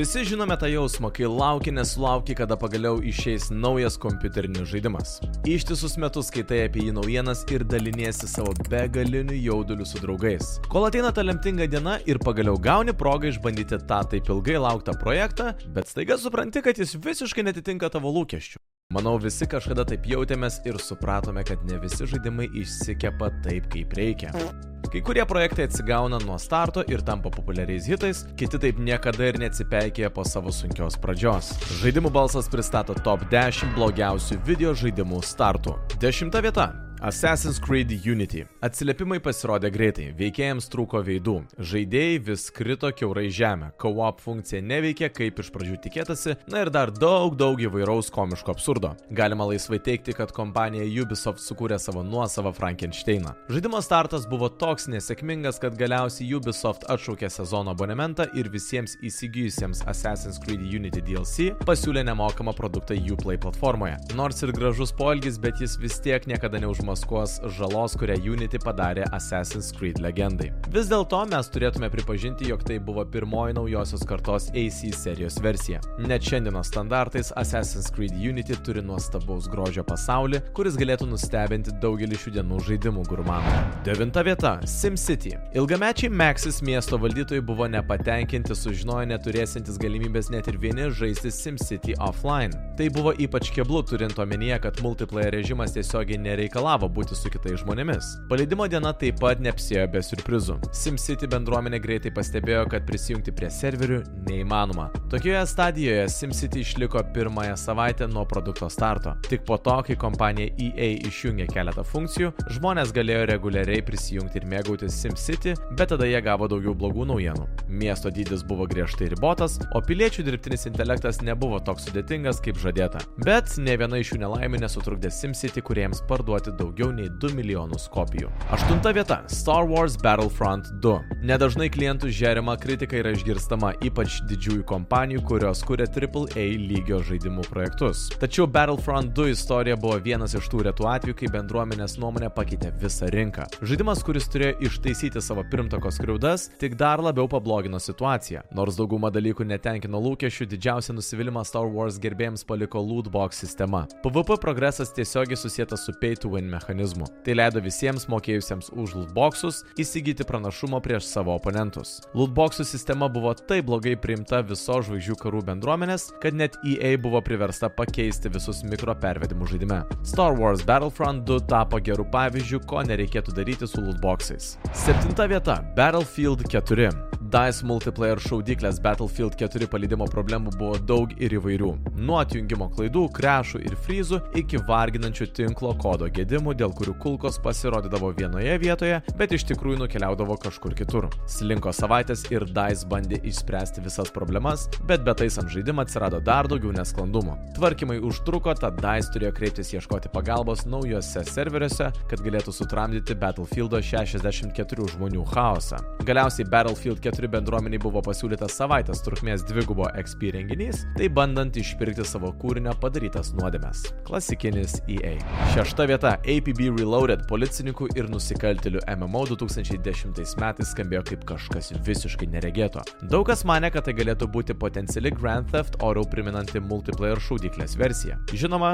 Visi žinome tą jausmą, kai lauki nesulauki, kada pagaliau išeis naujas kompiuterinis žaidimas. Ištisus metus skaitai apie jį naujienas ir daliniesi savo begaliniu jauduliu su draugais. Kol ateina ta lemtinga diena ir pagaliau gauni progą išbandyti tą taip ilgai lauktą projektą, bet staiga supranti, kad jis visiškai netitinka tavo lūkesčių. Manau, visi kažkada taip jautėmės ir supratome, kad ne visi žaidimai išsikepa taip, kaip reikia. Kai kurie projektai atsigauna nuo starto ir tampa populiariais hitais, kiti taip niekada ir neatsipeikėja po savo sunkios pradžios. Žaidimų balsas pristato top 10 blogiausių video žaidimų startų. Dešimta vieta Assassin's Creed Unity. Atsiliepimai pasirodė greitai, veikėjams trūko veidų, žaidėjai vis krito keurai žemę, co-op funkcija neveikė kaip iš pradžių tikėtasi, na ir dar daug daug įvairaus komiško absurdo. Galima laisvai teikti, kad kompanija Ubisoft sukūrė savo nuosavą Frankensteiną. Žaidimo startas buvo toks nesėkmingas, kad galiausiai Ubisoft atšaukė sezono abonementą ir visiems įsigijusiems Assassin's Creed Unity DLC pasiūlė nemokamą produktą Uplay platformoje. Nors ir gražus poelgis, bet jis vis tiek niekada neužmaskuoja užmaskuos žalos, kurią Unity padarė Assassin's Creed legendai. Vis dėlto mes turėtume pripažinti, jog tai buvo pirmoji naujosios kartos AC serijos versija. Net šiandienos standartais Assassin's Creed Unity turi nuostabaus grožio pasaulį, kuris galėtų nustebinti daugelį šių dienų žaidimų gurmanų. Devinta vieta - SimCity. Ilgamečiai Maxis miesto valdytojai buvo nepatenkinti sužinoję neturėsintis galimybės net ir vieni žaisti SimCity offline. Tai buvo ypač keblu turint omenyje, kad multiplayer režimas tiesiogiai nereikalavo planavo būti su kitais žmonėmis. Paleidimo diena taip pat neapsėjo be surprizų. SimCity bendruomenė greitai pastebėjo, kad prisijungti prie serverių neįmanoma. Tokioje stadijoje SimCity išliko pirmąją savaitę nuo produkto starto. Tik po to, kai kompanija EA išjungė keletą funkcijų, žmonės galėjo reguliariai prisijungti ir mėgautis SimCity, bet tada jie gavo daugiau blogų naujienų. Miesto dydis buvo griežtai ribotas, o piliečių dirbtinis intelektas nebuvo toks sudėtingas kaip žadėta. Bet ne viena iš šių nelaimių nesutrukdė SimCity kuriems parduoti daug daugiau nei 2 milijonus kopijų. Aštunta vieta - Star Wars Battlefront 2. Nedažnai klientų žerima kritika yra išgirstama, ypač didžiųjų kompanijų, kurios kuria AAA lygio žaidimų projektus. Tačiau Battlefront 2 istorija buvo vienas iš tų retų atvejų, kai bendruomenės nuomonė pakeitė visą rinką. Žaidimas, kuris turėjo ištaisyti savo pirmtako skriaudas, tik dar labiau pablogino situaciją. Nors dauguma dalykų netenkino lūkesčių, didžiausią nusivylimą Star Wars gerbėjams paliko lootbox sistema. PvP progresas tiesiogiai susijęs su pay to win mechanizmu. Tai leido visiems mokėjusiems už lootboxus įsigyti pranašumo prieš savo oponentus. Lootboxų sistema buvo taip blogai priimta viso žvaigždžių karų bendruomenės, kad net EA buvo priversta pakeisti visus mikropervedimus žaidime. Star Wars Battlefront 2 tapo gerų pavyzdžių, ko nereikėtų daryti su lootboxais. Septinta vieta - Battlefield 4. DICE multiplayer šaudyklės Battlefield 4 paleidimo problemų buvo daug ir įvairių. Nuo atjungimo klaidų, krešų ir fryzų iki varginančių tinklo kodo gedimų, dėl kurių kulkos pasirodydavo vienoje vietoje, bet iš tikrųjų nukeliaudavo kažkur kitur. Slinko savaitės ir DICE bandė išspręsti visas problemas, bet betaisant žaidimą atsirado dar daugiau nesklandumų. Tvarkymai užtruko, tad DICE turėjo kreiptis ieškoti pagalbos naujose serveriuose, kad galėtų sutramdyti Battlefield 64 žmonių chaosą. Galiausiai Battlefield 4 4 bendruomeniai buvo pasiūlytas savaitės trukmės dvigubo XP renginys, tai bandant išpirkti savo kūrinio padarytas nuodėmes. Klasikinis EA. Šešta vieta - APB Reloaded policininkų ir nusikaltelių MMO 2010 metais skambėjo kaip kažkas visiškai neregėto. Daug kas mane, kad tai galėtų būti potenciali Grand Theft Auto priminanti multiplayer šaudyklės versija. Žinoma,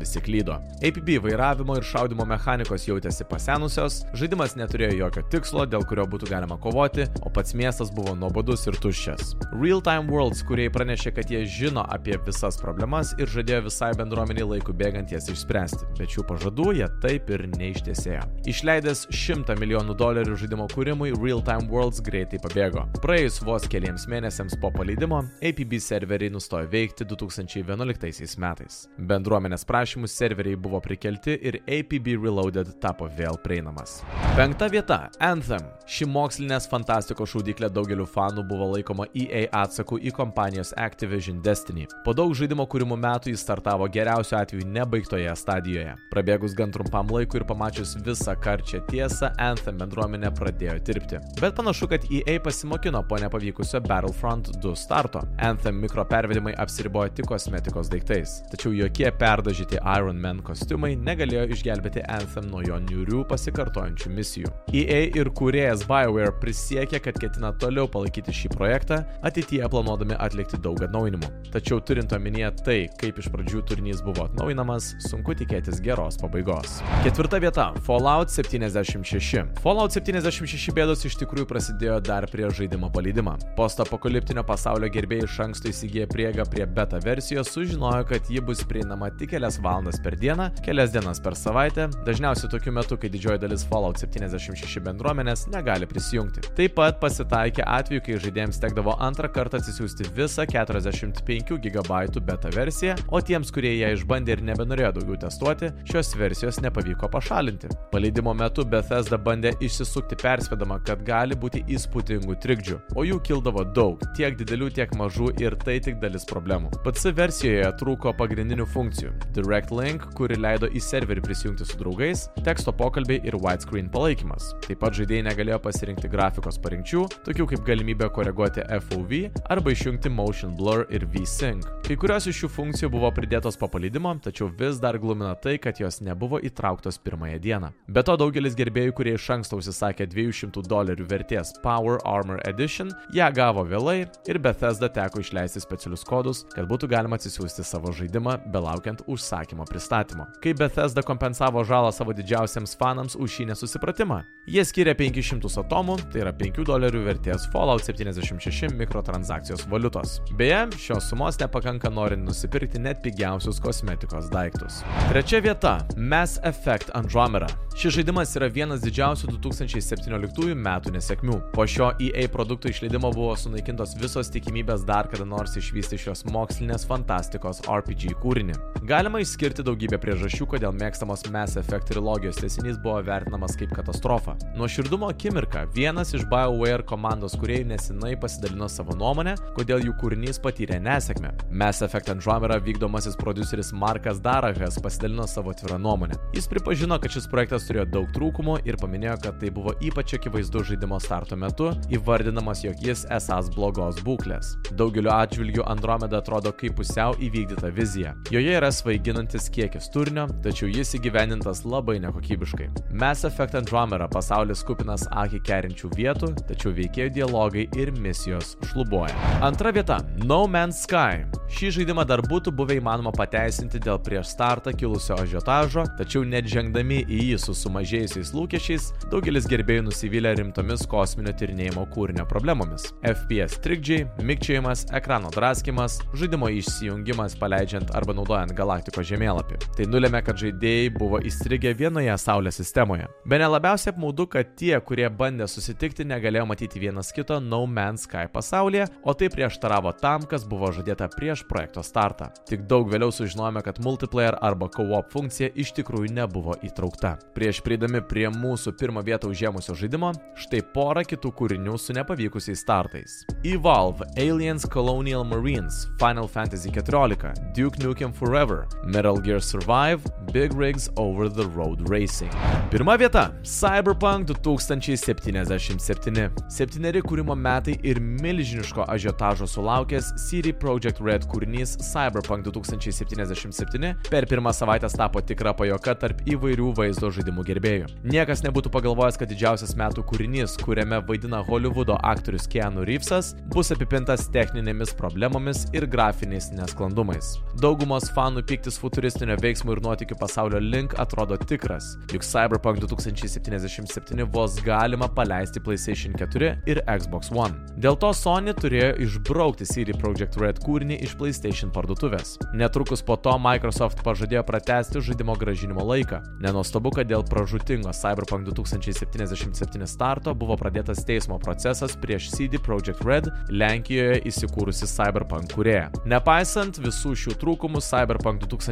visi klydo. APB vairavimo ir šaudimo mechanikos jautėsi pasenusios, žaidimas neturėjo jokio tikslo, dėl kurio būtų galima kovoti, o pats miestas buvo nuobodus ir tuščias. Real Time Worlds, kurie pranešė, kad jie žino apie visas problemas ir žadėjo visai bendruomeniai laikų bėgant jas išspręsti, bet šių pažadų jie taip ir neištesėjo. Išleidęs 100 milijonų dolerių žaidimo kūrimui, Real Time Worlds greitai pabėgo. Praėjus vos keliems mėnesiams po paleidimo, APB serveriai nustojo veikti 2011 metais. Bendruomenės prašymus serveriai buvo prikelti ir APB Reloaded tapo vėl prieinamas. Penkta vieta - Anthem. Ši mokslinės fantastikos šaudyklė daugeliu fanų buvo laikoma EA atsaku į kompanijos Activision Destiny. Po daug žaidimo kūrimo metų jis startavo geriausiu atveju nebaigtoje stadijoje. Prabėgus gan trumpam laikui ir pamačius visą karčią tiesą, Anthem bendruomenė pradėjo dirbti. Bet panašu, kad EA pasimokino po nepavykusio Battlefront 2 starto. Anthem mikropervedimai apsiribojo tik kosmetikos daiktais. Tačiau jokie perdažyti Iron Man kostiumai negalėjo išgelbėti Anthem nuo jo niurių pasikartojančių misijų. EA ir kūrėjas BioWare prisiekė, kad ketina toliau palaikyti šį projektą, ateityje planuodami atlikti daug atnaujinimų. Tačiau turint omenyje tai, kaip iš pradžių turinys buvo atnaujinamas, sunku tikėtis geros pabaigos. Ketvirta vieta - Fallout 76. Fallout 76 bėdos iš tikrųjų prasidėjo dar prieš žaidimo paleidimą. Postapokaliptinio pasaulio gerbėjai iš anksto įsigiję priegą prie beta versijos sužinojo, kad ji bus prieinama tik kelias valandas per dieną, kelias dienas per savaitę, dažniausiai tokiu metu, kai didžioji dalis Fallout 76 bendruomenės negali prisijungti. Taip pat pasitaikė atveju, kai žaidėjams tekdavo antrą kartą atsisiųsti visą 45 GB beta versiją, o tiems, kurie ją išbandė ir nebenorėjo daugiau testuoti, šios versijos nepavyko pašalinti. Paleidimo metu Bethesda bandė išsisukti perspėdama, kad gali būti įspūdingų trikdžių, o jų kildavo daug, tiek didelių, tiek mažų ir tai tik dalis problemų. PC versijoje trūko pagrindinių funkcijų - Direct Link, kuri leido į serverį prisijungti su draugais, teksto pokalbiai ir widescreen palaikymas. Taip pat žaidėjai negalėjo pasirinkti grafikos parinkčių, tokių kaip galimybė koreguoti FOV arba išjungti Motion Blur ir V-Sync. Kai kurios iš šių funkcijų buvo pridėtos po paleidimo, tačiau vis dar glumina tai, kad jos nebuvo įtrauktos pirmąją dieną. Be to daugelis gerbėjų, kurie iš anksto užsisakė 200 dolerių vertės Power Armor Edition, ją gavo vėlai ir Bethesda teko išleisti specialius kodus, kad būtų galima atsisiųsti savo žaidimą, belaukiant užsakymo pristatymo. Kai Bethesda kompensavo žalą savo didžiausiems fanams už šį nesusipratimą, jie skiria 500 atomų, tai yra 5 dolerių vertės Fallout 76 mikrotransakcijos valiutos. Beje, šios sumos nepakanka norint nusipirkti net pigiausius kosmetikos daiktus. Trečia vieta - Mass Effect Andromeda. Šis žaidimas yra vienas didžiausių 2017 metų nesėkmių. Po šio EA produkto išleidimo buvo sunaikintos visos tikimybės dar kada nors išvysti šios mokslinės fantastikos RPG kūrinį. Galima išskirti daugybę priežasčių, kodėl mėgstamos Mass Effect trilogijos tesinys buvo vertinamas kaip katastrofa. Nuo širdumo akimirką vienas iš BioWare komandos kuriejų nesenai pasidalino savo nuomonę, kodėl jų kūrinys patyrė nesėkmę. Mass Effect Andromeda vykdomasis produceris Markas Darahas pasidalino savo atvirą nuomonę. Jis pripažino, kad šis projektas turėjo daug trūkumų ir paminėjo, kad tai buvo ypač akivaizdu žaidimo starto metu, įvardinamas, jog jis esas blogos būklės. Daugeliu atžvilgių Andromeda atrodo kaip pusiau įvykdyta vizija. Joje yra svaiginantis kiekis turinio, tačiau jis įgyvenintas labai nekokybiškai. Mass Effect Andromeda pasaulis kupinas akį kerinčių vietų, tačiau veikėjų dialogai ir misijos šlubuoja. Antra vieta - No Man's Sky. Šį žaidimą dar būtų buvę įmanoma pateisinti dėl prieš startą kilusio ažiotažo, tačiau net žengdami į jį su sumažėjusiais lūkesčiais, daugelis gerbėjų nusivylė rimtomis kosminio tyrinėjimo kūrinio problemomis. FPS trikdžiai, mikčiojimas, ekrano draskimas, žaidimo išsijungimas paleidžiant arba naudojant galaktikos žemėlapį. Tai nulėmė, kad žaidėjai buvo įstrigę vienoje Saulės sistemoje. Be ne labiausiai apmaudu, kad tie, kurie bandė susitikti, negalėjo matyti vienas kito No Man's Sky pasaulyje, o tai prieštaravo tam, kas buvo žadėta prieš projekto startą. Tik daug vėliau sužinojome, kad multiplayer arba co-op funkcija iš tikrųjų nebuvo įtraukta. Prieš prieidami prie mūsų pirmą vietą užėmusio žaidimo, štai pora kitų kūrinių su nepavykusiais startais. Evolve, Aliens Colonial Marines, Final Fantasy XIV, Duke Nukem Forever, Metal Gear Survive, Big Rigs Over the Road Racing. Pirma vieta - Cyberpunk 2077. Septyneri kūrimo metai ir milžiniško ažiotažo sulaukęs CD Projekt Red kūrinys Cyberpunk 2077 per pirmą savaitę tapo tikra pajoka tarp įvairių vaizdo žaidimų gerbėjų. Niekas nebūtų pagalvojęs, kad didžiausias metų kūrinys, kuriame vaidina Hollywoodo aktorius Keanu Reevesas, bus apipintas techninėmis problemomis ir grafiniais nesklandumais. Daugumos fanų piktis futuristinio veiksmų ir nuotikių pasaulio link atrodo tikras, juk Cyberpunk 2077 vos galima paleisti PlayStation 4 ir Xbox One. Dėl to Sony turėjo išbraukti CD Projekt Red kūrinį iš PlayStation parduotuvės. Netrukus po to Microsoft pažadėjo pratesti žaidimo gražinimo laiką. Nenostabu, kad dėl pražutingo Cyberpunk 2077 starto buvo pradėtas teismo procesas prieš CD Projekt Red Lenkijoje įsikūrusi Cyberpunk kurėja. Nepaisant visų šių trūkumų, Cyberpunk 2077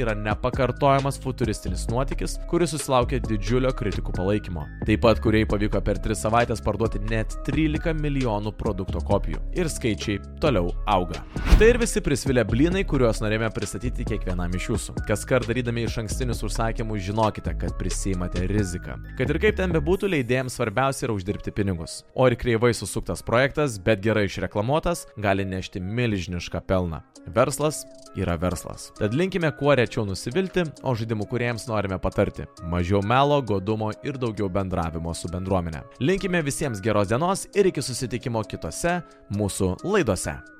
yra nepakartojamas futuristinis nuotykis, kuris susilaukė didžiulio kritikų palaikymo. Taip pat kuriai pavyko per 3 savaitės parduoti net 13 milijonų produkto kopijų. Ir skaičiai toliau auga. Tai ir visi prisvilę blinai, kuriuos norėjome pristatyti kiekvienam iš jūsų. Kas kart darydami iš ankstinius užsakymus žinokite, kad prisimate riziką. Kad ir kaip ten bebūtų, leidėjams svarbiausia yra uždirbti pinigus. O ir kreivai susuktas projektas, bet gerai išreklamuotas, gali nešti milžinišką pelną. Verslas yra verslas. Tad linkime kuo rečiau nusivilti, o žaidimų kuriems norime patarti - mažiau melo, godumo ir daugiau bendravimo su bendruomenė. Linkime visiems geros dienos ir iki susitikimo kitose mūsų laidose.